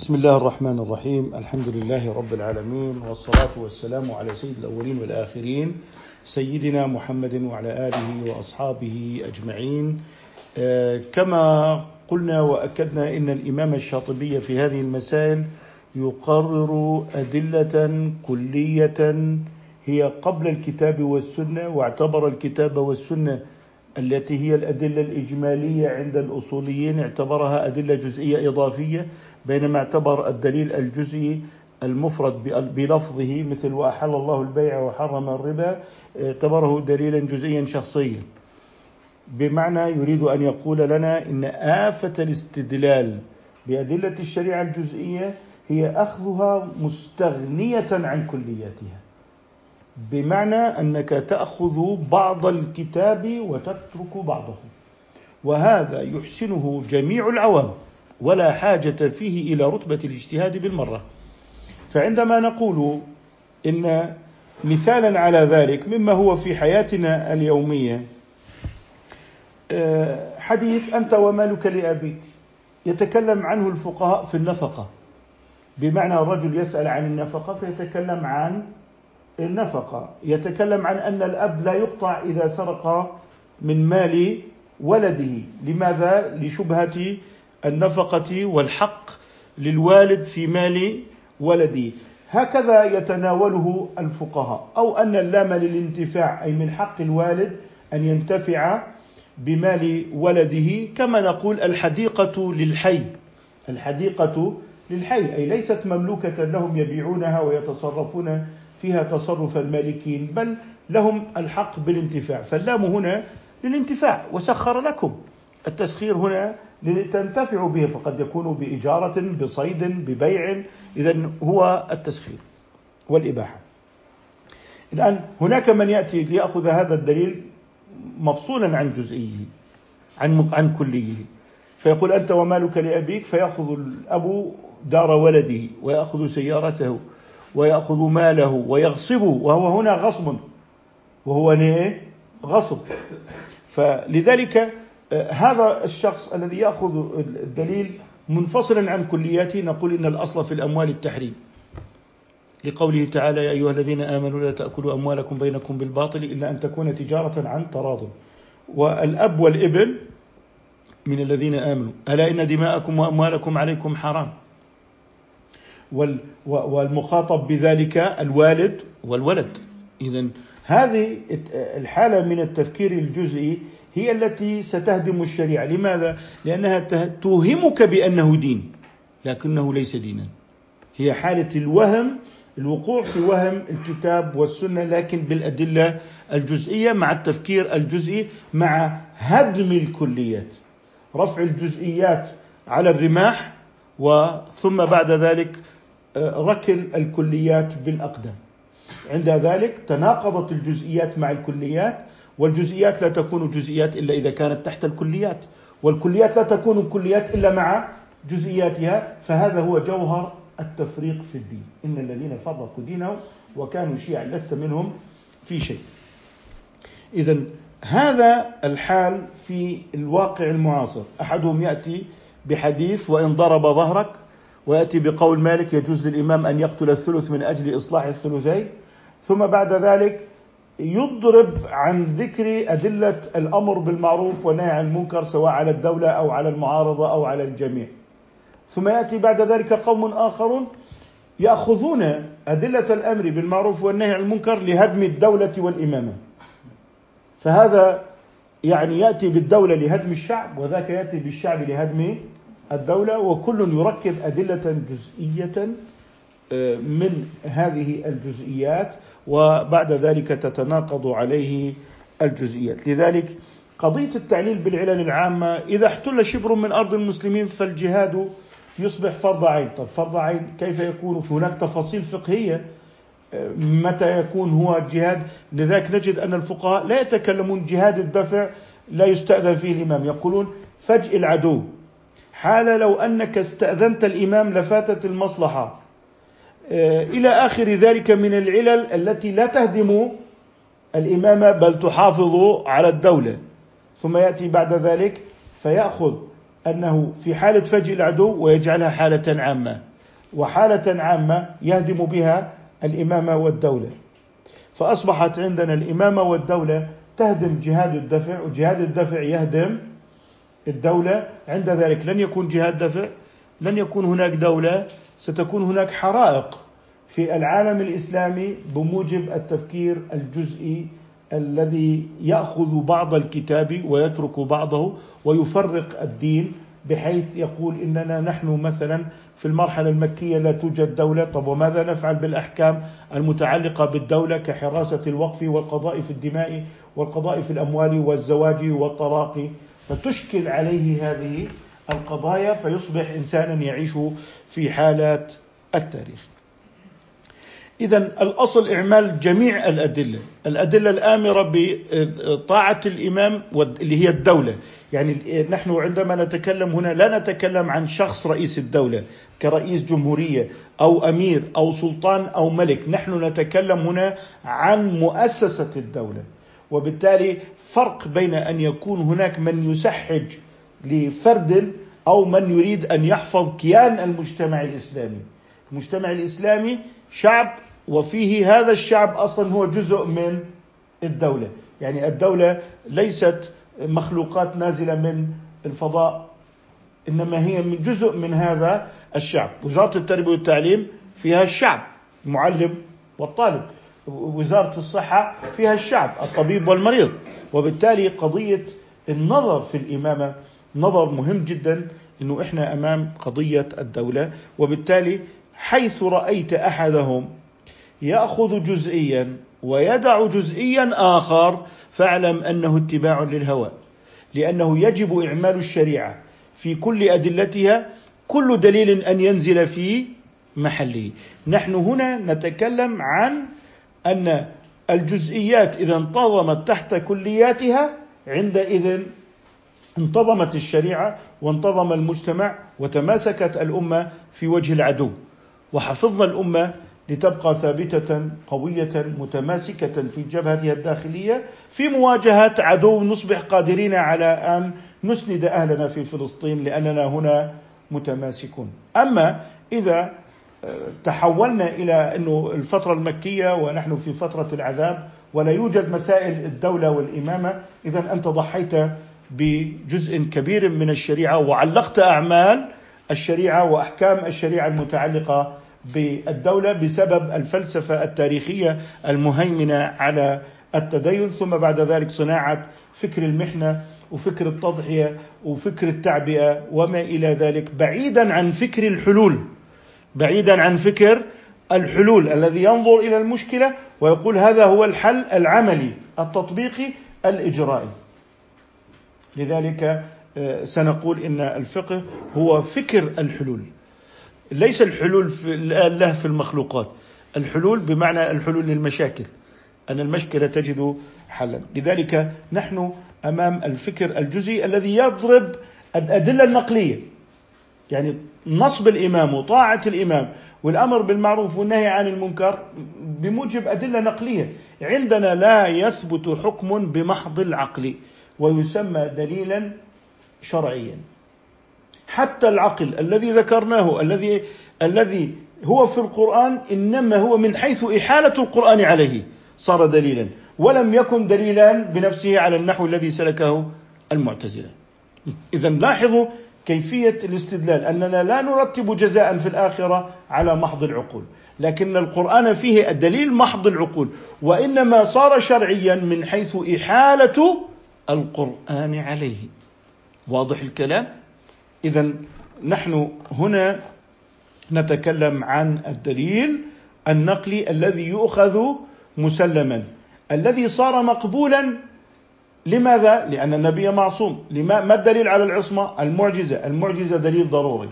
بسم الله الرحمن الرحيم. الحمد لله رب العالمين والصلاة والسلام على سيد الأولين والآخرين سيدنا محمد وعلى آله وأصحابه أجمعين. آه، كما قلنا وأكدنا إن الإمام الشاطبي في هذه المسائل يقرر أدلة كلية هي قبل الكتاب والسنة واعتبر الكتاب والسنة التي هي الأدلة الإجمالية عند الأصوليين اعتبرها أدلة جزئية إضافية. بينما اعتبر الدليل الجزئي المفرد بلفظه مثل وأحل الله البيع وحرم الربا اعتبره دليلا جزئيا شخصيا. بمعنى يريد أن يقول لنا إن آفة الاستدلال بأدلة الشريعة الجزئية هي أخذها مستغنية عن كلياتها. بمعنى أنك تأخذ بعض الكتاب وتترك بعضه. وهذا يحسنه جميع العوام. ولا حاجة فيه إلى رتبة الاجتهاد بالمرة. فعندما نقول إن مثالا على ذلك مما هو في حياتنا اليومية آه، حديث أنت ومالك لأبيك يتكلم عنه الفقهاء في النفقة. بمعنى الرجل يسأل عن النفقة فيتكلم عن النفقة. يتكلم عن أن الأب لا يقطع إذا سرق من مال ولده. لماذا؟ لشبهة النفقة والحق للوالد في مال ولده هكذا يتناوله الفقهاء. أو أن اللام للانتفاع أي من حق الوالد أن ينتفع بمال ولده كما نقول الحديقة للحي. الحديقة للحي أي ليست مملوكة لهم يبيعونها ويتصرفون فيها تصرف المالكين بل لهم الحق بالانتفاع. فاللام هنا للانتفاع وسخر لكم. التسخير هنا لتنتفعوا به فقد يكون بإجارة بصيد ببيع. إذا هو التسخير والإباحة. الآن هناك من يأتي ليأخذ هذا الدليل مفصولا عن جزئيه عن عن كليه. فيقول أنت ومالك لأبيك فيأخذ الأب دار ولده ويأخذ سيارته ويأخذ ماله ويغصبه وهو هنا غصب. وهو غصب. فلذلك هذا الشخص الذي يأخذ الدليل منفصلا عن كلياته نقول إن الأصل في الأموال التحريم. لقوله تعالى يا أيها الذين آمنوا لا تأكلوا أموالكم بينكم بالباطل إلا أن تكون تجارة عن تراض. والأب والابن من الذين آمنوا ألا إن دماءكم وأموالكم عليكم حرام. والمخاطب بذلك الوالد والولد. اذا هذه الحالة من التفكير الجزئي هي التي ستهدم الشريعة، لماذا؟ لأنها توهمك بأنه دين لكنه ليس دينا. هي حالة الوهم الوقوع في وهم الكتاب والسنة لكن بالأدلة الجزئية مع التفكير الجزئي مع هدم الكليات. رفع الجزئيات على الرماح وثم بعد ذلك آه، ركل الكليات بالأقدام. عند ذلك تناقضت الجزئيات مع الكليات والجزئيات لا تكون جزئيات إلا إذا كانت تحت الكليات والكليات لا تكون كليات إلا مع جزئياتها فهذا هو جوهر التفريق في الدين. إن الذين فرقوا دينهم وكانوا شيعا لست منهم في شيء. اذا هذا الحال في الواقع المعاصر. أحدهم يأتي بحديث وإن ضرب ظهرك ويأتي بقول مالك يجوز للإمام أن يقتل الثلث من أجل إصلاح الثلثين ثم بعد ذلك يضرب عن ذكر أدلة الأمر بالمعروف والنهي عن المنكر سواء على الدولة أو على المعارضة أو على الجميع. ثم يأتي بعد ذلك قوم آخرون يأخذون أدلة الأمر بالمعروف والنهي عن المنكر لهدم الدولة والإمامة. فهذا يعني يأتي بالدولة لهدم الشعب وذاك يأتي بالشعب لهدم الدولة وكل يركب أدلة جزئية آه، من هذه الجزئيات. وبعد ذلك تتناقض عليه الجزئيات. لذلك قضية التعليل بالعلل العامة إذا احتل شبر من أرض المسلمين فالجهاد يصبح فرض عين. طب فرض عين كيف يكون؟ في هناك تفاصيل فقهية متى يكون هو جهاد؟ لذلك نجد أن الفقهاء لا يتكلمون جهاد الدفع لا يستأذن فيه الإمام. يقولون فجء العدو. حال لو أنك استأذنت الإمام لفاتت المصلحة. آه، إلى آخر ذلك من العلل التي لا تهدم الامامه بل تحافظ على الدولة. ثم يأتي بعد ذلك فيأخذ أنه في حالة فجء العدو ويجعلها حالة عامة وحالة عامة يهدم بها الإمامة والدولة. فأصبحت عندنا الإمامة والدولة تهدم جهاد الدفع وجهاد الدفع يهدم الدولة. عند ذلك لن يكون جهاد دفع لن يكون هناك دولة ستكون هناك حرائق في العالم الإسلامي بموجب التفكير الجزئي الذي يأخذ بعض الكتاب ويترك بعضه ويفرق الدين بحيث يقول إننا نحن مثلا في المرحلة المكية لا توجد دولة. طب وماذا نفعل بالأحكام المتعلقة بالدولة كحراسة الوقف والقضاء في الدماء والقضاء في الأموال والزواج والطلاق؟ فتشكل عليه هذه القضايا فيصبح إنسانا يعيش في حالات التاريخ. إذا الأصل إعمال جميع الأدلة. الأدلة الآمرة بطاعة الإمام اللي هي الدولة. يعني نحن عندما نتكلم هنا لا نتكلم عن شخص رئيس الدولة كرئيس جمهورية أو أمير أو سلطان أو ملك. نحن نتكلم هنا عن مؤسسة الدولة. وبالتالي فرق بين أن يكون هناك من يسحج لفرد أو من يريد أن يحفظ كيان المجتمع الإسلامي. المجتمع الإسلامي شعب وفيه هذا الشعب أصلا هو جزء من الدولة، يعني الدولة ليست مخلوقات نازلة من الفضاء إنما هي من جزء من هذا الشعب، وزارة التربية والتعليم فيها الشعب المعلم والطالب، وزارة الصحة فيها الشعب الطبيب والمريض، وبالتالي قضية النظر في الإمامة نظر مهم جدا إنه إحنا أمام قضية الدولة، وبالتالي حيث رأيت أحدهم يأخذ جزئيا ويدع جزئيا آخر فاعلم أنه اتباع للهوى لأنه يجب إعمال الشريعة في كل أدلتها كل دليل أن ينزل في محله. نحن هنا نتكلم عن أن الجزئيات إذا انتظمت تحت كلياتها عندئذ انتظمت الشريعة وانتظم المجتمع وتماسكت الأمة في وجه العدو وحفظنا الأمة لتبقى ثابتة قوية متماسكة في جبهتها الداخلية في مواجهة عدو نصبح قادرين على أن نسند أهلنا في فلسطين لأننا هنا متماسكون. أما إذا آه، تحولنا إلى أنه الفترة المكية ونحن في فترة العذاب ولا يوجد مسائل الدولة والإمامة اذا أنت ضحيت بجزء كبير من الشريعة وعلقت أعمال الشريعة وأحكام الشريعة المتعلقة بالدولة بسبب الفلسفة التاريخية المهيمنة على التدين. ثم بعد ذلك صناعة فكر المحنة وفكر التضحية وفكر التعبئة وما إلى ذلك. بعيدا عن فكر الحلول بعيدا عن فكر الحلول الذي ينظر إلى المشكلة ويقول هذا هو الحل العملي التطبيقي الإجرائي. لذلك آه، سنقول إن الفقه هو فكر الحلول. ليس الحلول في له في المخلوقات. الحلول بمعنى الحلول للمشاكل. أن المشكلة تجد حلا. لذلك نحن أمام الفكر الجزئي الذي يضرب الأدلة النقلية. يعني نصب الإمام وطاعة الإمام والأمر بالمعروف والنهي عن المنكر بموجب أدلة نقلية. عندنا لا يثبت حكم بمحض العقل. ويسمى دليلا شرعيا. حتى العقل الذي ذكرناه الذي الذي هو في القرآن إنما هو من حيث إحالة القرآن عليه صار دليلا ولم يكن دليلا بنفسه على النحو الذي سلكه المعتزلة. إذا لاحظوا كيفية الاستدلال أننا لا نرتب جزاء في الآخرة على محض العقول لكن القرآن فيه الدليل محض العقول وإنما صار شرعيا من حيث إحالة القرآن عليه. واضح الكلام؟ اذا نحن هنا نتكلم عن الدليل النقلي الذي يؤخذ مسلما. الذي صار مقبولا لماذا؟ لأن النبي معصوم. لما؟ ما الدليل على العصمة؟ المعجزة. المعجزة دليل ضروري.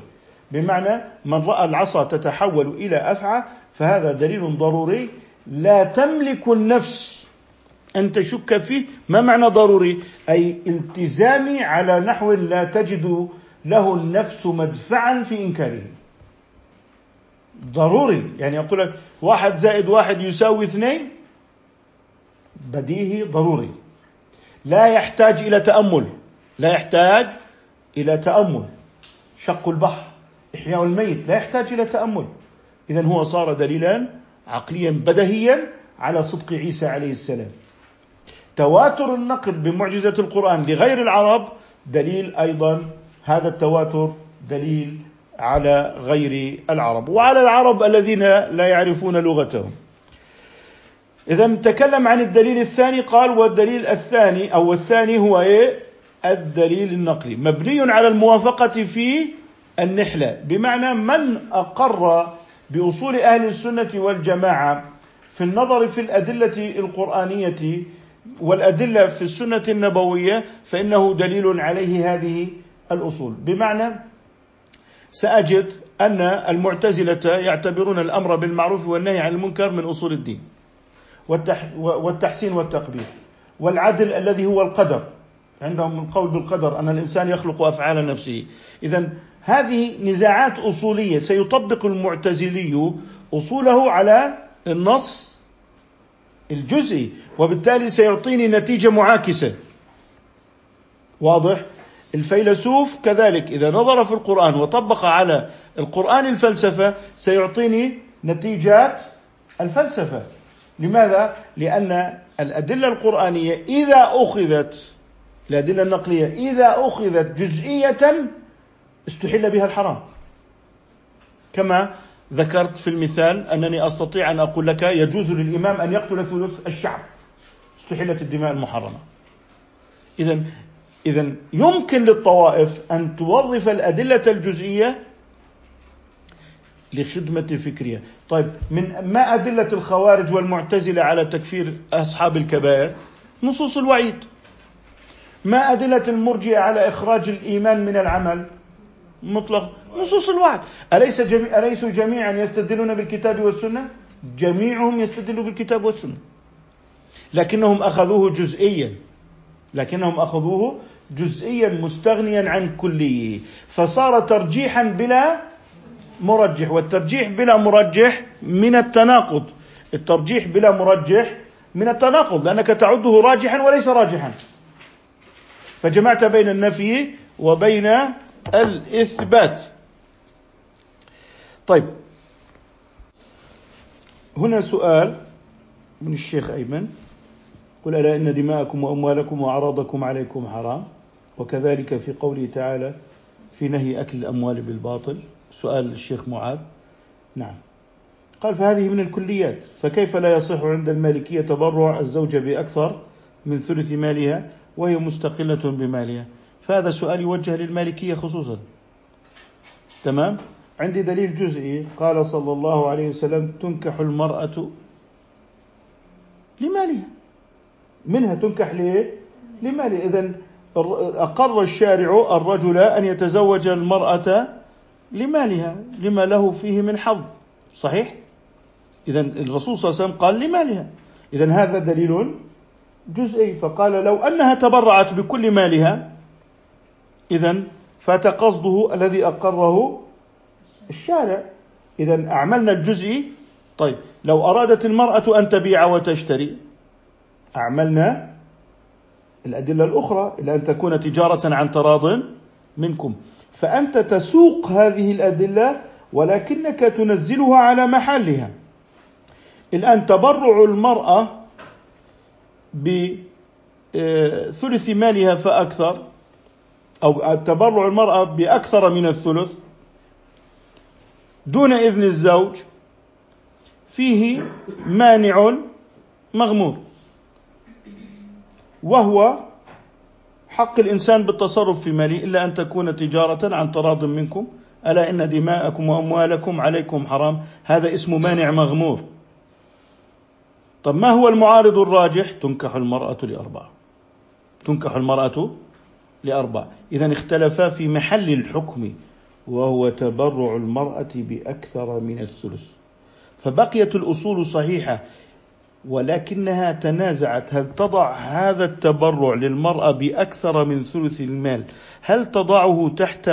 بمعنى من رأى العصا تتحول إلى أفعى فهذا دليل ضروري. لا تملك النفس أن تشك فيه ما معنى ضروري؟ أي التزامي على نحو لا تجد له النفس مدفعا في إنكاره. ضروري. يعني يقول لك واحد زائد واحد يساوي اثنين بديهي ضروري. لا يحتاج إلى تأمل. لا يحتاج إلى تأمل. شق البحر إحياء الميت لا يحتاج إلى تأمل. إذا هو صار دليلا عقليا بدهيا على صدق عيسى عليه السلام. تواتر النقل بمعجزة القرآن لغير العرب دليل أيضا هذا التواتر دليل على غير العرب وعلى العرب الذين لا يعرفون لغتهم. إذا تكلم عن الدليل الثاني قال والدليل الثاني أو الثاني هو إيه؟ الدليل النقلي. مبني على الموافقة في النحلة. بمعنى من أقر بأصول أهل السنة والجماعة في النظر في الأدلة القرآنية والأدلة في السنة النبوية فإنه دليل عليه هذه الأصول. بمعنى سأجد أن المعتزلة يعتبرون الأمر بالمعروف والنهي عن المنكر من أصول الدين والتحسين والتقبيح والعدل الذي هو القدر. عندهم القول بالقدر أن الإنسان يخلق أفعال نفسه. إذا هذه نزاعات أصولية. سيطبق المعتزلي أصوله على النص الجزئي وبالتالي سيعطيني نتيجة معاكسة. واضح؟ الفيلسوف كذلك إذا نظر في القرآن وطبق على القرآن الفلسفة سيعطيني نتيجات الفلسفة. لماذا؟ لأن الأدلة القرآنية إذا أخذت الأدلة النقلية إذا أخذت جزئية استحل بها الحرام. كما ذكرت في المثال أنني أستطيع أن أقول لك يجوز للإمام أن يقتل ثلث الشعب. استحلت الدماء المحرمة. إذا إذا يمكن للطوائف أن توظف الأدلة الجزئية لخدمة فكرية. طيب من ما أدلة الخوارج والمعتزلة على تكفير أصحاب الكبائر؟ نصوص الوعيد. ما أدلة المرجئة على إخراج الإيمان من العمل؟ مطلق نصوص الوعد. أليس جميع أليسوا جميعا يستدلون بالكتاب والسنة؟ جميعهم يستدلوا بالكتاب والسنة. لكنهم أخذوه جزئيا. لكنهم أخذوه جزئيا مستغنيا عن كليه فصار ترجيحا بلا مرجح والترجيح بلا مرجح من التناقض. الترجيح بلا مرجح من التناقض لأنك تعده راجحا وليس راجحا. فجمعت بين النفي وبين الإثبات. طيب. هنا سؤال من الشيخ أيمن. قل ألا إن دماءكم وأموالكم وأعراضكم عليكم حرام؟ وكذلك في قوله تعالى في نهي أكل الأموال بالباطل. سؤال الشيخ معاذ. نعم. قال فهذه من الكليات. فكيف لا يصح عند المالكية تبرع الزوجة بأكثر من ثلث مالها وهي مستقلة بمالها؟ فهذا سؤال يوجه للمالكية خصوصا. تمام؟ عندي دليل جزئي. قال صلى الله عليه وسلم تنكح المرأة لمالها. منها تنكح ليه؟ لمالها. إذا أقر الشارع الرجل أن يتزوج المرأة لمالها لما له فيه من حظ. صحيح؟ إذا الرسول صلى الله عليه وسلم قال لمالها. إذا هذا دليل جزئي. فقال لو أنها تبرعت بكل مالها إذا فات قصده الذي أقره الشارع. إذا أعملنا الجزئي طيب لو أرادت المرأة أن تبيع وتشتري أعملنا الأدلة الأخرى إلى أن تكون تجارة عن تراض منكم. فأنت تسوق هذه الأدلة ولكنك تنزلها على محلها. الآن تبرع المرأة بثلث مالها فأكثر. أو تبرع المرأة بأكثر من الثلث دون إذن الزوج فيه مانع مغمور وهو حق الإنسان بالتصرف في ماله إلا أن تكون تجارة عن تراض منكم ألا إن دماءكم وأموالكم عليكم حرام هذا اسم مانع مغمور. طب ما هو المعارض الراجح؟ تنكح المرأة لأربعة. تنكح المرأة لأربع إذا اختلفا في محل الحكم وهو تبرع المرأة بأكثر من الثلث. فبقيت الأصول صحيحة ولكنها تنازعت. هل تضع هذا التبرع للمرأة بأكثر من ثلث المال هل تضعه تحت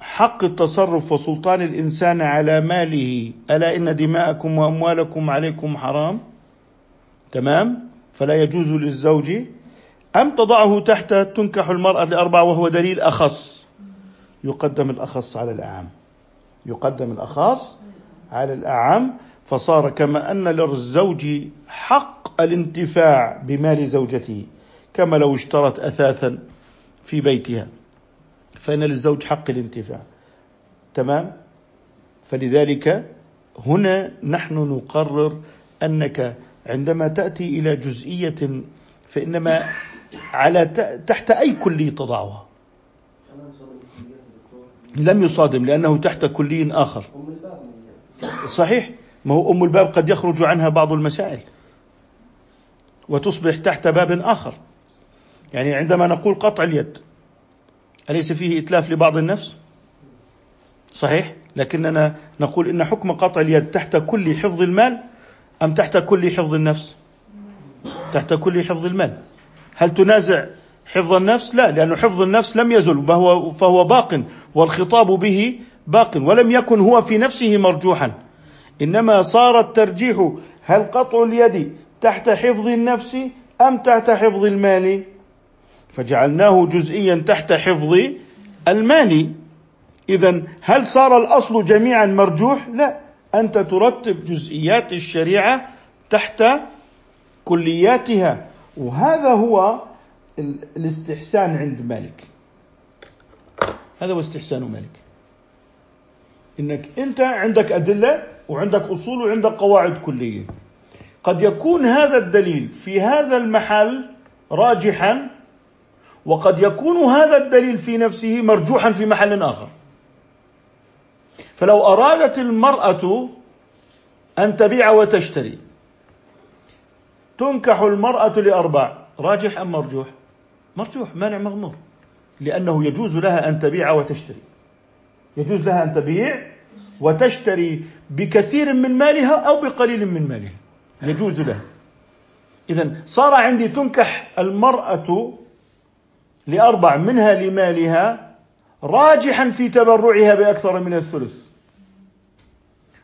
حق التصرف وسلطان الإنسان على ماله؟ ألا إن دماءكم وأموالكم عليكم حرام؟ تمام؟ فلا يجوز للزوج أم تضعه تحت تنكح المرأة لأربع وهو دليل أخص؟ يقدم الأخص على الأعم. يقدم الأخص على الأعم فصار كما أن للزوج حق الانتفاع بمال زوجته كما لو اشترت أثاثا في بيتها. فإن للزوج حق الانتفاع. تمام؟ فلذلك هنا نحن نقرر أنك عندما تأتي إلى جزئية فإنما على تحت أي كلية تضعها. لم يصادم لأنه تحت كلي آخر. صحيح؟ ما هو أم الباب قد يخرج عنها بعض المسائل. وتصبح تحت باب آخر. يعني عندما نقول قطع اليد أليس فيه إتلاف لبعض النفس؟ صحيح؟ لكننا نقول إن حكم قطع اليد تحت كل حفظ المال أم تحت كل حفظ النفس؟ تحت كل حفظ المال. هل تنازع حفظ النفس؟ لا لأن حفظ النفس لم يزل فهو, فهو باق والخطاب به باق ولم يكن هو في نفسه مرجوحا. إنما صار الترجيح هل قطع اليد تحت حفظ النفس أم تحت حفظ المال؟ فجعلناه جزئيا تحت حفظ المال. إذا هل صار الأصل جميعا مرجوح؟ لا. أنت ترتب جزئيات الشريعة تحت كلياتها. وهذا هو الاستحسان عند مالك. هذا هو استحسان مالك. إنك أنت عندك أدلة وعندك أصول وعندك قواعد كلية. قد يكون هذا الدليل في هذا المحل راجحا وقد يكون هذا الدليل في نفسه مرجوحا في محل آخر. فلو أرادت المرأة أن تبيع وتشتري تنكح المرأة لأربع راجح أم مرجوح؟ مرجوح مانع مغمور. لأنه يجوز لها أن تبيع وتشتري. يجوز لها أن تبيع وتشتري بكثير من مالها أو بقليل من مالها. يجوز لها. إذا صار عندي تنكح المرأة لأربع منها لمالها راجحا في تبرعها بأكثر من الثلث.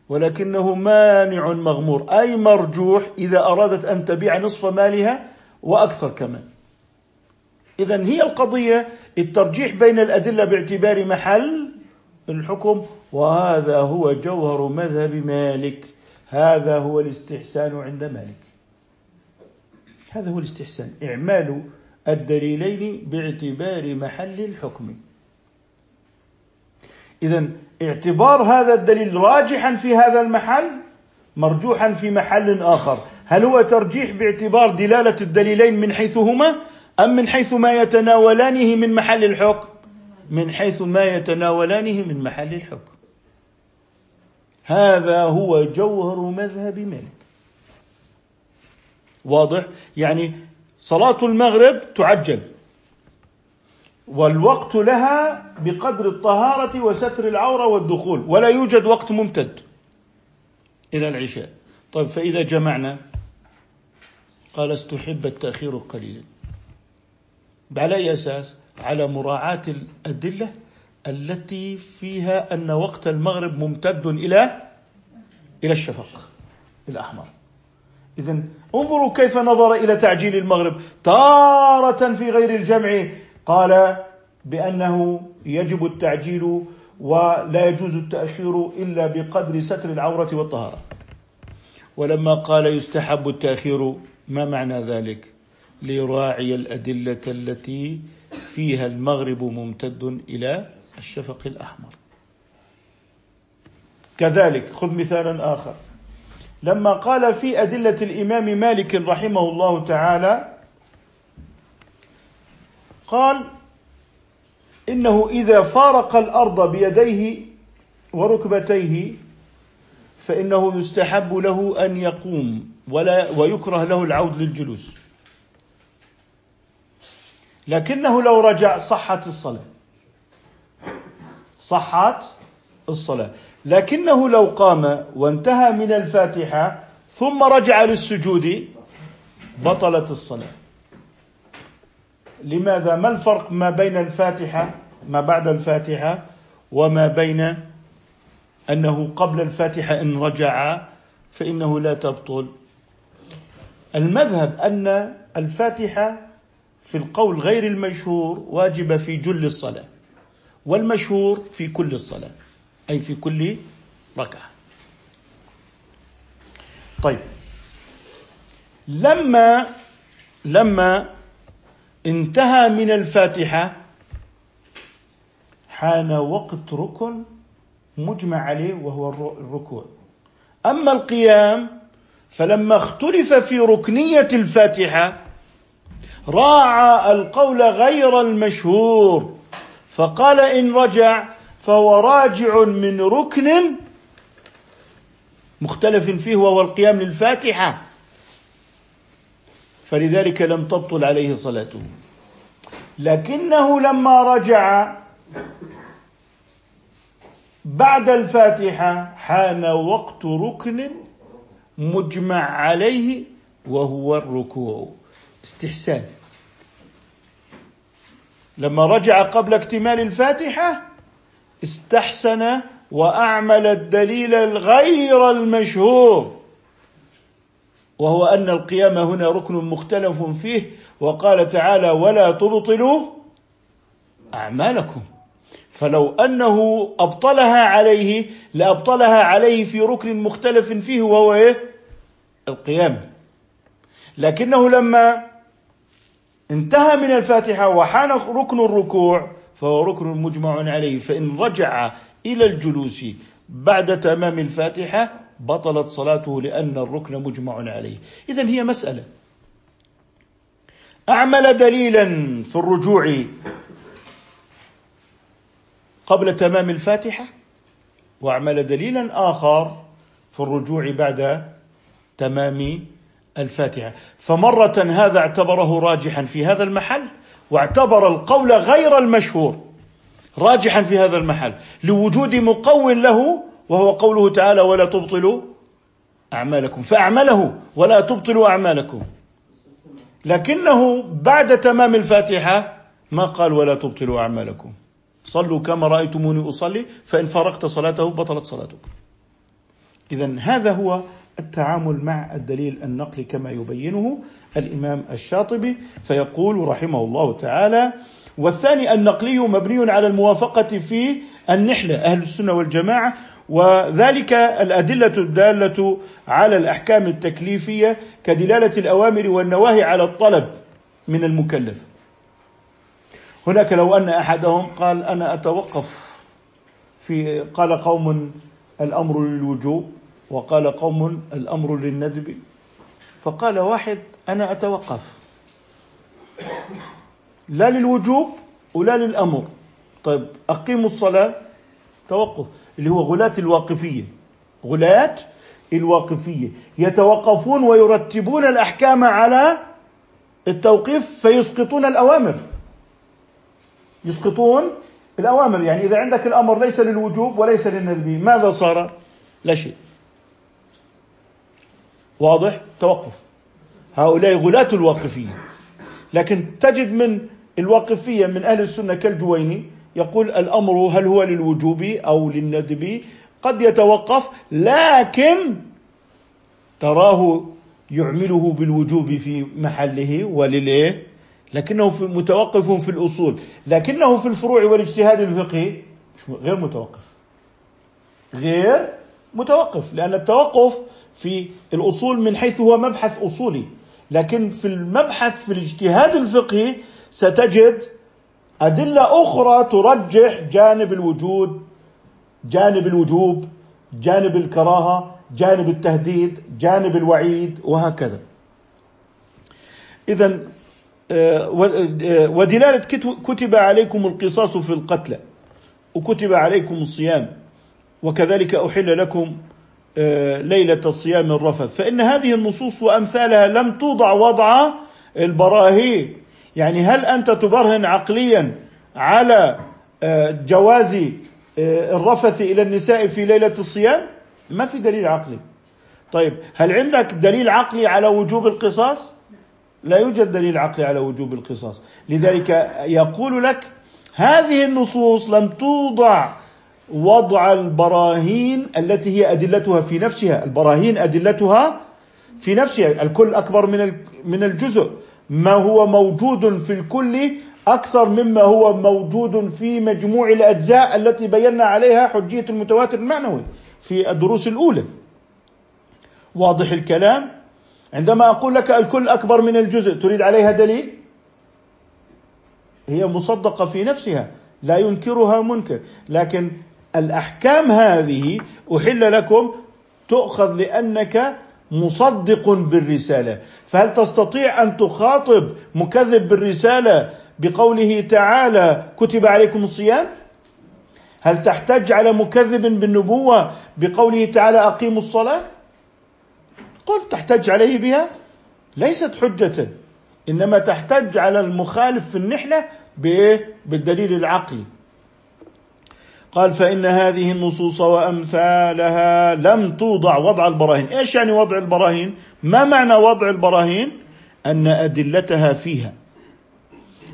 ولكنه مانع مغمور أي مرجوح إذا أرادت أن تبيع نصف مالها وأكثر كمان. إذا هي القضية الترجيح بين الأدلة باعتبار محل الحكم وهذا هو جوهر مذهب مالك. هذا هو الاستحسان عند مالك. هذا هو الاستحسان. إعمال الدليلين باعتبار محل الحكم. إذا اعتبار هذا الدليل راجحا في هذا المحل مرجوحا في محل آخر. هل هو ترجيح باعتبار دلالة الدليلين من حيث هما أم من حيث ما يتناولانه من محل الحكم؟ من حيث ما يتناولانه من محل الحكم. هذا هو جوهر مذهب مالك. واضح؟ يعني صلاة المغرب تعجل. والوقت لها بقدر الطهارة وستر العورة والدخول ولا يوجد وقت ممتد إلى العشاء. طيب فإذا جمعنا قال استحب التأخير قليلا. على أي أساس؟ على مراعاة الأدلة التي فيها أن وقت المغرب ممتد إلى إلى الشفق الأحمر. إذا انظروا كيف نظر إلى تعجيل المغرب تارة في غير الجمع قال بأنه يجب التعجيل ولا يجوز التأخير إلا بقدر ستر العورة والطهارة. ولما قال يستحب التأخير ما معنى ذلك؟ ليراعي الأدلة التي فيها المغرب ممتد إلى الشفق الأحمر. كذلك خذ مثالا آخر. لما قال في أدلة الإمام مالك رحمه الله تعالى قال إنه إذا فارق الأرض بيديه وركبتيه فإنه يستحب له أن يقوم ولا ويكره له العود للجلوس. لكنه لو رجع صحت الصلاة. صحت الصلاة. لكنه لو قام وانتهى من الفاتحة ثم رجع للسجود بطلت الصلاة. لماذا؟ ما الفرق ما بين الفاتحة ما بعد الفاتحة وما بين أنه قبل الفاتحة إن رجع فإنه لا تبطل؟ المذهب أن الفاتحة في القول غير المشهور واجبة في جل الصلاة والمشهور في كل الصلاة أي في كل ركعة. طيب. لما لما انتهى من الفاتحة. حان وقت ركن مجمع عليه وهو الركوع. أما القيام فلما اختلف في ركنية الفاتحة راعى القول غير المشهور فقال إن رجع فهو راجع من ركن مختلف فيه وهو القيام للفاتحة. فلذلك لم تبطل عليه صلاته. لكنه لما رجع بعد الفاتحة حان وقت ركن مجمع عليه وهو الركوع. استحسان. لما رجع قبل اكتمال الفاتحة استحسن وأعمل الدليل الغير المشهور. وهو أن القيام هنا ركن مختلف فيه وقال تعالى ولا تبطلوا أعمالكم فلو أنه أبطلها عليه لأبطلها عليه في ركن مختلف فيه وهو إيه؟ القيام لكنه لما انتهى من الفاتحة وحان ركن الركوع فهو ركن مجمع عليه فإن رجع إلى الجلوس بعد تمام الفاتحة بطلت صلاته لأن الركن مجمع عليه. إذا هي مسألة. أعمل دليلا في الرجوع قبل تمام الفاتحة وأعمل دليلا آخر في الرجوع بعد تمام الفاتحة. فمرة هذا اعتبره راجحا في هذا المحل واعتبر القول غير المشهور راجحا في هذا المحل لوجود مقو له وهو قوله تعالى ولا تبطلوا أعمالكم. فأعمله ولا تبطلوا أعمالكم. لكنه بعد تمام الفاتحة ما قال ولا تبطلوا أعمالكم. صلوا كما رأيتموني أصلي فإن فرقت صلاته بطلت صلاتك إذا هذا هو التعامل مع الدليل النقلي كما يبينه الإمام الشاطبي فيقول رحمه الله تعالى والثاني النقلي مبني على الموافقة في النحلة أهل السنة والجماعة وذلك الأدلة الدالة على الأحكام التكليفية كدلالة الأوامر والنواهي على الطلب من المكلف. هناك لو أن أحدهم قال أنا أتوقف في قال قوم الأمر للوجوب وقال قوم الأمر للندب فقال واحد أنا أتوقف. لا للوجوب ولا للأمر. طيب أقيموا الصلاة توقف اللي هو غلاة الواقفية. غلاة الواقفية. يتوقفون ويرتبون الأحكام على التوقيف فيسقطون الأوامر. يسقطون الأوامر. يعني إذا عندك الأمر ليس للوجوب وليس للندب ماذا صار؟ لا شيء. واضح؟ توقف. هؤلاء غلاة الواقفية. لكن تجد من الواقفية من أهل السنة كالجويني يقول الأمر هل هو للوجوب أو للندب؟ قد يتوقف لكن تراه يعمله بالوجوب في محله وللإيه لكنه في متوقف في الأصول لكنه في الفروع والاجتهاد الفقهي غير متوقف. غير متوقف لأن التوقف في الأصول من حيث هو مبحث أصولي لكن في المبحث في الاجتهاد الفقهي ستجد أدلة أخرى ترجح جانب الوجود جانب الوجوب جانب الكراهة جانب التهديد جانب الوعيد وهكذا. إذا آه، آه، ودلالة كتب عليكم القصاص في القتلى وكتب عليكم الصيام وكذلك أحل لكم آه، ليلة الصيام الرفث. فإن هذه النصوص وأمثالها لم توضع وضع البراهين. يعني هل أنت تبرهن عقليا على جواز الرفث إلى النساء في ليلة الصيام؟ ما في دليل عقلي. طيب هل عندك دليل عقلي على وجوب القصاص؟ لا يوجد دليل عقلي على وجوب القصاص. لذلك يقول لك هذه النصوص لم توضع وضع البراهين التي هي أدلتها في نفسها. البراهين أدلتها في نفسها. الكل أكبر من من الجزء. ما هو موجود في الكل أكثر مما هو موجود في مجموع الأجزاء التي بينا عليها حجية المتواتر المعنوي في الدروس الأولى. واضح الكلام؟ عندما أقول لك الكل أكبر من الجزء تريد عليها دليل؟ هي مصدقة في نفسها لا ينكرها منكر. لكن الأحكام هذه أحل لكم تؤخذ لأنك مصدق بالرسالة. فهل تستطيع أن تخاطب مكذب بالرسالة بقوله تعالى كتب عليكم الصيام؟ هل تحتج على مكذب بالنبوة بقوله تعالى أقيموا الصلاة؟ قل تحتج عليه بها. ليست حجة إنما تحتج على المخالف في النحلة بالدليل العقلي. قال فإن هذه النصوص وأمثالها لم توضع وضع البراهين. إيش يعني وضع البراهين؟ ما معنى وضع البراهين؟ أن أدلتها فيها.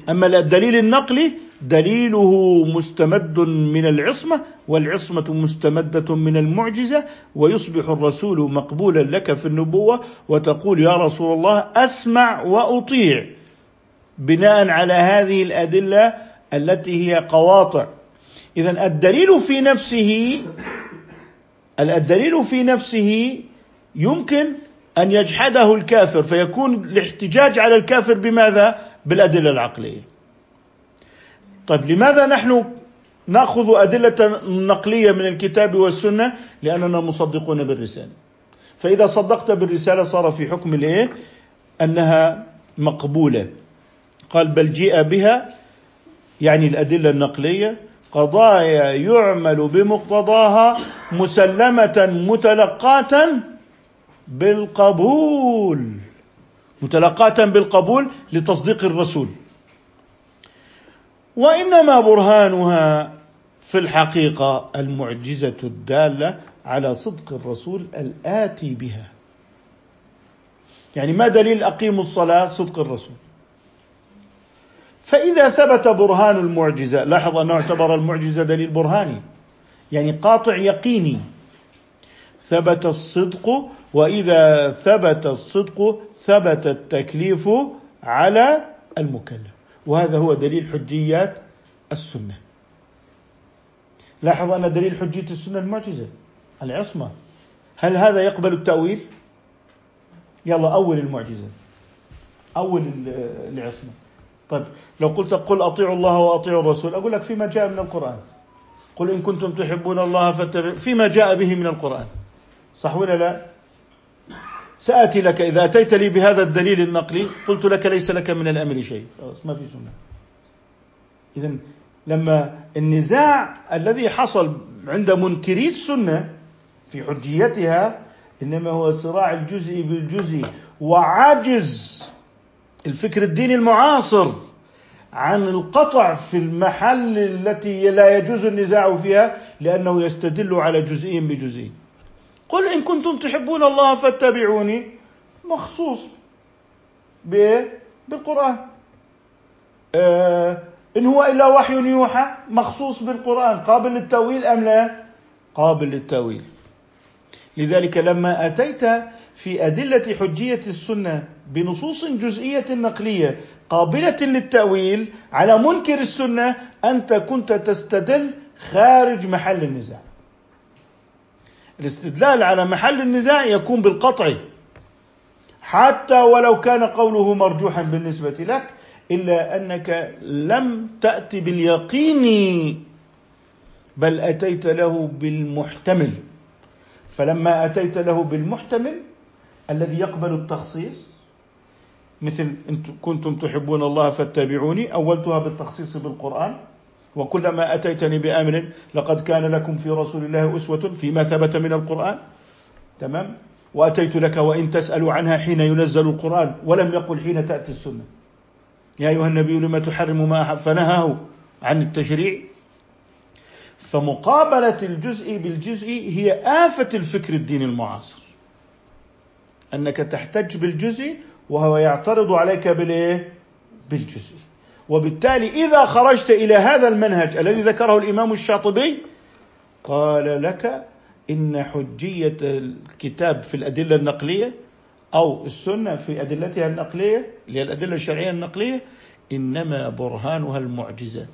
أما الدليل النقلي دليله مستمد من العصمة والعصمة مستمدة من المعجزة ويصبح الرسول مقبولا لك في النبوة وتقول يا رسول الله أسمع وأطيع. بناء على هذه الأدلة التي هي قواطع. إذا الدليل في نفسه الدليل في نفسه يمكن أن يجحده الكافر فيكون الاحتجاج على الكافر بماذا؟ بالأدلة العقلية. طيب لماذا نحن نأخذ أدلة نقلية من الكتاب والسنة؟ لأننا مصدقون بالرسالة. فإذا صدقت بالرسالة صار في حكم الإيه؟ أنها مقبولة. قال بل جيء بها يعني الأدلة النقلية قضايا يعمل بمقتضاها مسلمة متلقاة بالقبول متلقاة بالقبول لتصديق الرسول. وإنما برهانها في الحقيقة المعجزة الدالة على صدق الرسول الآتي بها. يعني ما دليل أقيموا الصلاة؟ صدق الرسول. فإذا ثبت برهان المعجزة لاحظ أنه اعتبر المعجزة دليل برهاني يعني قاطع يقيني. ثبت الصدق وإذا ثبت الصدق ثبت التكليف على المكلف. وهذا هو دليل حجيات السنة. لاحظ أن دليل حجية السنة المعجزة العصمة. هل هذا يقبل التأويل؟ يلا أول المعجزة أول العصمة. طيب لو قلت قل أطيعوا الله وأطيعوا الرسول أقول لك فيما جاء من القرآن. قل إن كنتم تحبون الله فاتبعوا فيما جاء به من القرآن. صح ولا لا؟ سأتي لك إذا أتيت لي بهذا الدليل النقلي قلت لك ليس لك من الأمر شيء. ما في سنة. اذا لما النزاع الذي حصل عند منكري السنة في حجيتها إنما هو صراع الجزء بالجزء وعجز الفكر الديني المعاصر عن القطع في المحل التي لا يجوز النزاع فيها لأنه يستدل على جزئي بجزئي قل إن كنتم تحبون الله فاتبعوني. مخصوص بالقرآن. آه إن هو إلا وحي يوحى مخصوص بالقرآن. قابل للتأويل أم لا؟ قابل للتأويل. لذلك لما أتيت في أدلة حجية السنة بنصوص جزئية نقلية قابلة للتأويل على منكر السنة أنت كنت تستدل خارج محل النزاع. الاستدلال على محل النزاع يكون بالقطع. حتى ولو كان قوله مرجوحا بالنسبة لك إلا أنك لم تات باليقين بل أتيت له بالمحتمل. فلما أتيت له بالمحتمل الذي يقبل التخصيص مثل إن كنتم تحبون الله فاتبعوني أولتها بالتخصيص بالقرآن وكلما أتيتني بأمر لقد كان لكم في رسول الله أسوة فيما ثبت من القرآن. تمام؟ وأتيت لك وإن تسألوا عنها حين ينزل القرآن ولم يقل حين تأتي السنة. يا أيها النبي لما تحرم ما فنهاه عن التشريع. فمقابلة الجزء بالجزء هي آفة الفكر الديني المعاصر. أنك تحتج بالجزء وهو يعترض عليك بالإيه؟ بالجزء وبالتالي إذا خرجت إلى هذا المنهج الذي ذكره الإمام الشاطبي قال لك إن حجية الكتاب في الأدلة النقلية أو السنة في أدلتها النقلية اللي هي الأدلة الشرعية النقلية إنما برهانها المعجزة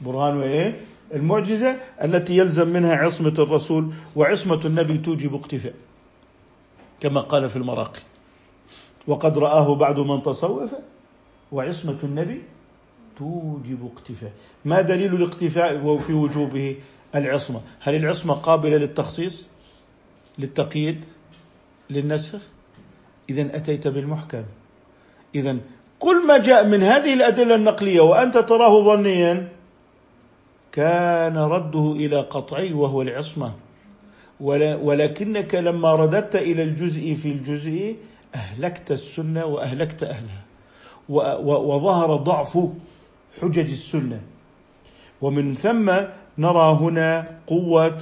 برهان إيه؟ المعجزة التي يلزم منها عصمة الرسول وعصمة النبي توجب اقتفاء كما قال في المراقي وقد رآه بعد من تصوف وعصمة النبي توجب اقتفاء. ما دليل الاقتفاء في وجوبه؟ العصمة. هل العصمة قابلة للتخصيص؟ للتقييد؟ للنسخ؟ إذا أتيت بالمحكم. إذا كل ما جاء من هذه الأدلة النقلية وأنت تراه ظنيا كان رده إلى قطعي وهو العصمة. ولكنك لما رددت إلى الجزء في الجزء أهلكت السنة وأهلكت أهلها. وظهر ضعف حجج السنة. ومن ثم نرى هنا قوة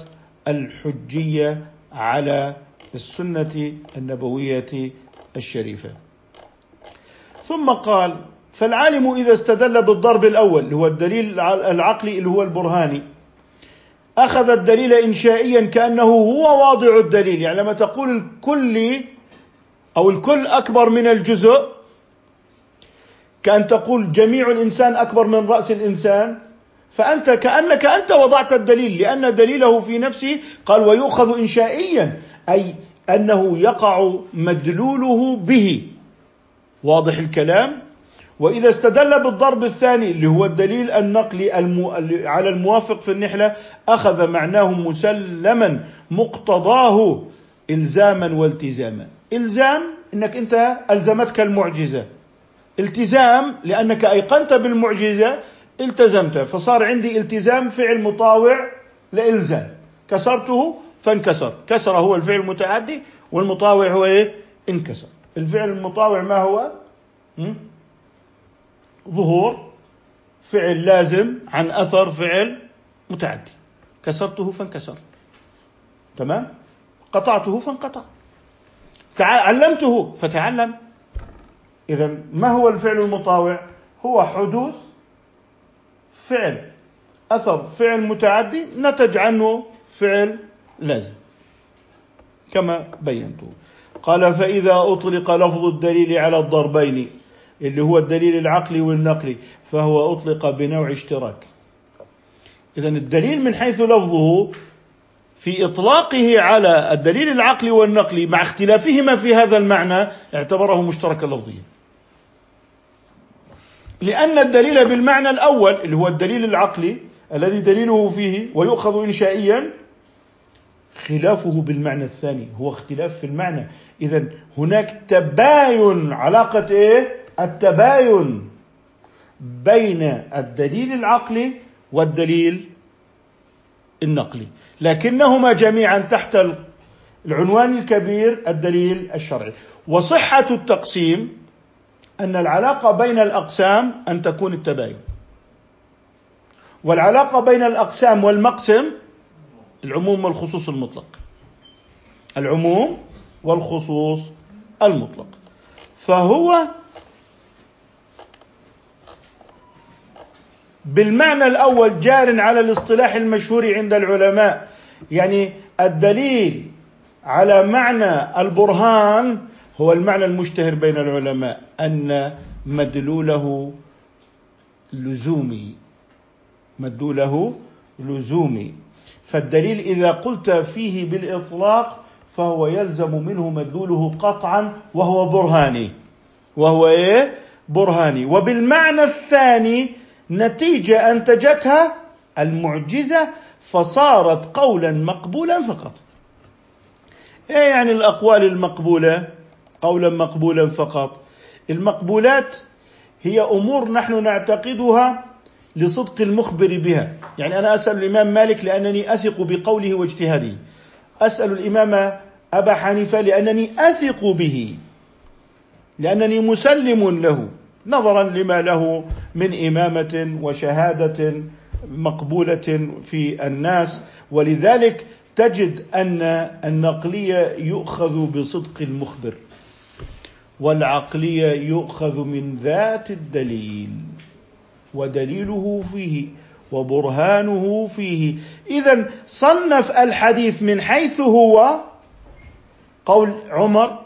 الحجية على السنة النبوية الشريفة. ثم قال فالعالم إذا استدل بالضرب الأول اللي هو الدليل العقلي اللي هو البرهاني. أخذ الدليل إنشائيا كأنه هو واضع الدليل. يعني لما تقول الكل أو الكل أكبر من الجزء. كأن تقول جميع الإنسان أكبر من رأس الإنسان. فأنت كأنك أنت وضعت الدليل لأن دليله في نفسه قال ويؤخذ إنشائيا أي أنه يقع مدلوله به. واضح الكلام؟ وإذا استدل بالضرب الثاني اللي هو الدليل النقلي. على الموافق في النحلة أخذ معناه مسلما مقتضاه إلزاما والتزاما. إلزام أنك أنت ألزمتك المعجزة. التزام لأنك أيقنت بالمعجزة التزمت. فصار عندي التزام فعل مطاوع لإلزام. كسرته فانكسر. كسر هو الفعل المتعدي والمطاوع هو إيه؟ انكسر. الفعل المطاوع ما هو؟ ظهور فعل لازم عن أثر فعل متعدي. كسرته فانكسر. تمام؟ قطعته فانقطع. علمته فتعلم. اذا ما هو الفعل المطاوع؟ هو حدوث فعل أثر فعل متعدي نتج عنه فعل لازم كما بينته. قال فإذا أطلق لفظ الدليل على الضربين اللي هو الدليل العقلي والنقلي فهو أطلق بنوع اشتراك. إذا الدليل من حيث لفظه في إطلاقه على الدليل العقلي والنقلي مع اختلافهما في هذا المعنى اعتبره مشتركا لفظيا. لأن الدليل بالمعنى الأول اللي هو الدليل العقلي الذي دليله فيه ويؤخذ إنشائيا خلافه بالمعنى الثاني هو اختلاف في المعنى. إذا هناك تباين علاقة إيه؟ التباين بين الدليل العقلي والدليل النقلي لكنهما جميعا تحت العنوان الكبير الدليل الشرعي. وصحة التقسيم أن العلاقة بين الأقسام أن تكون التباين. والعلاقة بين الأقسام والمقسم العموم والخصوص المطلق. العموم والخصوص المطلق. فهو بالمعنى الأول جار على الاصطلاح المشهور عند العلماء. يعني الدليل على معنى البرهان هو المعنى المشتهر بين العلماء أن مدلوله لزومي. مدلوله لزومي. فالدليل إذا قلت فيه بالإطلاق فهو يلزم منه مدلوله قطعا وهو برهاني. وهو إيه؟ برهاني. وبالمعنى الثاني نتيجة أنتجتها المعجزة فصارت قولا مقبولا فقط. إيه يعني الأقوال المقبولة؟ قولا مقبولا فقط. المقبولات هي أمور نحن نعتقدها لصدق المخبر بها. يعني أنا أسأل الإمام مالك لأنني أثق بقوله واجتهاده. أسأل الإمام أبا حنيفة لأنني أثق به. لأنني مسلم له. نظرا لما له من إمامة وشهادة مقبولة في الناس. ولذلك تجد أن النقلية يؤخذ بصدق المخبر والعقلية يؤخذ من ذات الدليل ودليله فيه وبرهانه فيه. إذا صنف الحديث من حيث هو قول عمر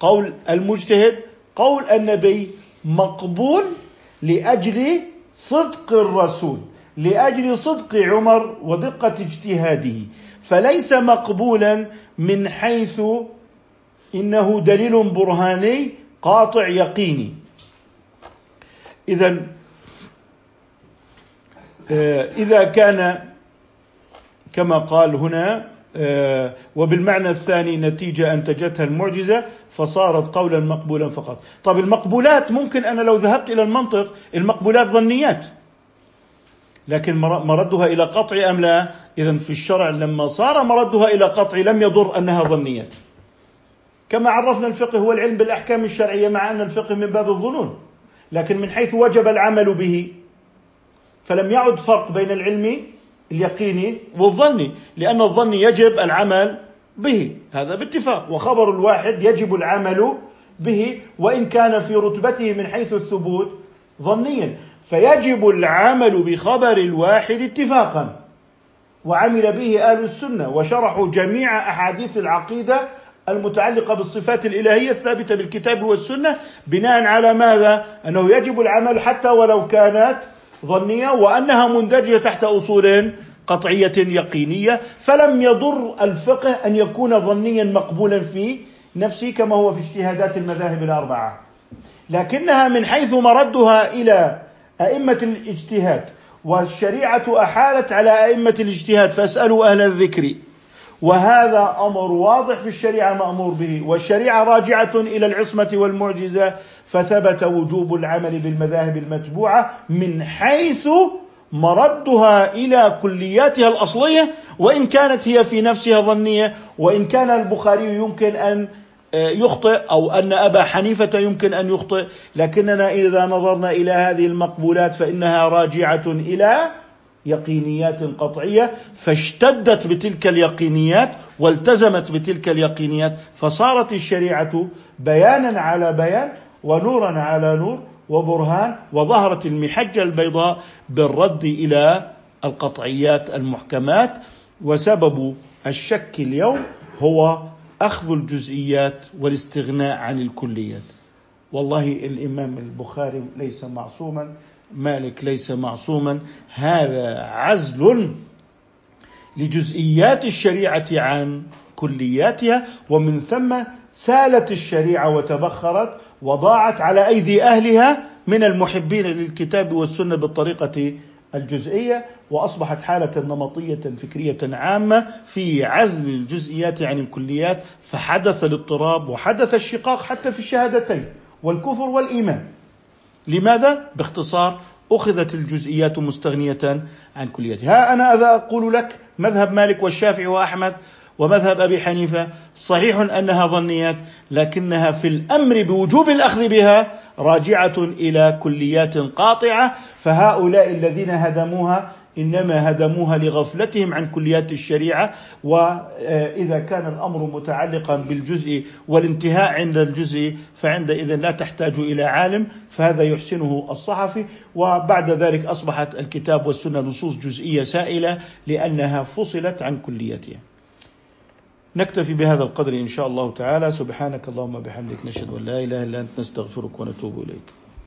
قول المجتهد قول النبي مقبول لأجل صدق الرسول لأجل صدق عمر ودقة اجتهاده. فليس مقبولا من حيث إنه دليل برهاني قاطع يقيني. اذا آه، إذا كان كما قال هنا وبالمعنى الثاني نتيجة أنتجتها المعجزة فصارت قولا مقبولا فقط. طب المقبولات ممكن أنا لو ذهبت إلى المنطق المقبولات ظنيات. لكن مردها إلى قطع أم لا؟ إذا في الشرع لما صار مردها إلى قطع لم يضر أنها ظنيات. كما عرفنا الفقه هو العلم بالأحكام الشرعية مع أن الفقه من باب الظنون. لكن من حيث وجب العمل به فلم يعد فرق بين العلم اليقيني والظني لأن الظن يجب العمل به. هذا باتفاق. وخبر الواحد يجب العمل به وإن كان في رتبته من حيث الثبوت ظنيا. فيجب العمل بخبر الواحد اتفاقا. وعمل به أهل السنة. وشرحوا جميع أحاديث العقيدة المتعلقة بالصفات الإلهية الثابتة بالكتاب والسنة بناء على ماذا؟ أنه يجب العمل حتى ولو كانت ظنية وأنها مندرجة تحت أصول قطعية يقينية فلم يضر الفقه أن يكون ظنيا مقبولا في نفسه كما هو في اجتهادات المذاهب الأربعة. لكنها من حيث مردها إلى أئمة الاجتهاد والشريعة أحالت على أئمة الاجتهاد فاسألوا أهل الذكر. وهذا أمر واضح في الشريعة مأمور به والشريعة راجعة إلى العصمة والمعجزة فثبت وجوب العمل بالمذاهب المتبوعة من حيث مردها إلى كلياتها الأصلية وإن كانت هي في نفسها ظنية وإن كان البخاري يمكن أن آه، يخطئ أو أن أبا حنيفة يمكن أن يخطئ لكننا إذا نظرنا إلى هذه المقبولات فإنها راجعة إلى يقينيات قطعية فاشتدت بتلك اليقينيات والتزمت بتلك اليقينيات فصارت الشريعة بيانا على بيان ونورا على نور وبرهان وظهرت المحجه البيضاء بالرد إلى القطعيات المحكمات وسبب الشك اليوم هو أخذ الجزئيات والاستغناء عن الكليات. والله الإمام البخاري ليس معصوما مالك ليس معصوما هذا عزل لجزئيات الشريعة عن كلياتها ومن ثم سالت الشريعة وتبخرت وضاعت على أيدي أهلها من المحبين للكتاب والسنة بالطريقة الجزئية وأصبحت حالة نمطية فكرية عامة في عزل الجزئيات عن الكليات فحدث الاضطراب وحدث الشقاق حتى في الشهادتين والكفر والإيمان. لماذا؟ باختصار أخذت الجزئيات مستغنية عن كلياتها. ها أنا أذا أقول لك مذهب مالك والشافعي وأحمد ومذهب أبي حنيفة صحيح أنها ظنيات لكنها في الأمر بوجوب الأخذ بها راجعة إلى كليات قاطعة فهؤلاء الذين هدموها إنما هدموها لغفلتهم عن كليات الشريعة وإذا كان الأمر متعلقا بالجزء والانتهاء عند الجزء فعندئذ لا تحتاج إلى عالم فهذا يحسنه الصحفي. وبعد ذلك أصبحت الكتاب والسنة نصوص جزئية سائلة لأنها فصلت عن كليتها. نكتفي بهذا القدر إن شاء الله تعالى. سبحانك اللهم بحمدك نشهد أن لا إله إلا أنت نستغفرك ونتوب إليك.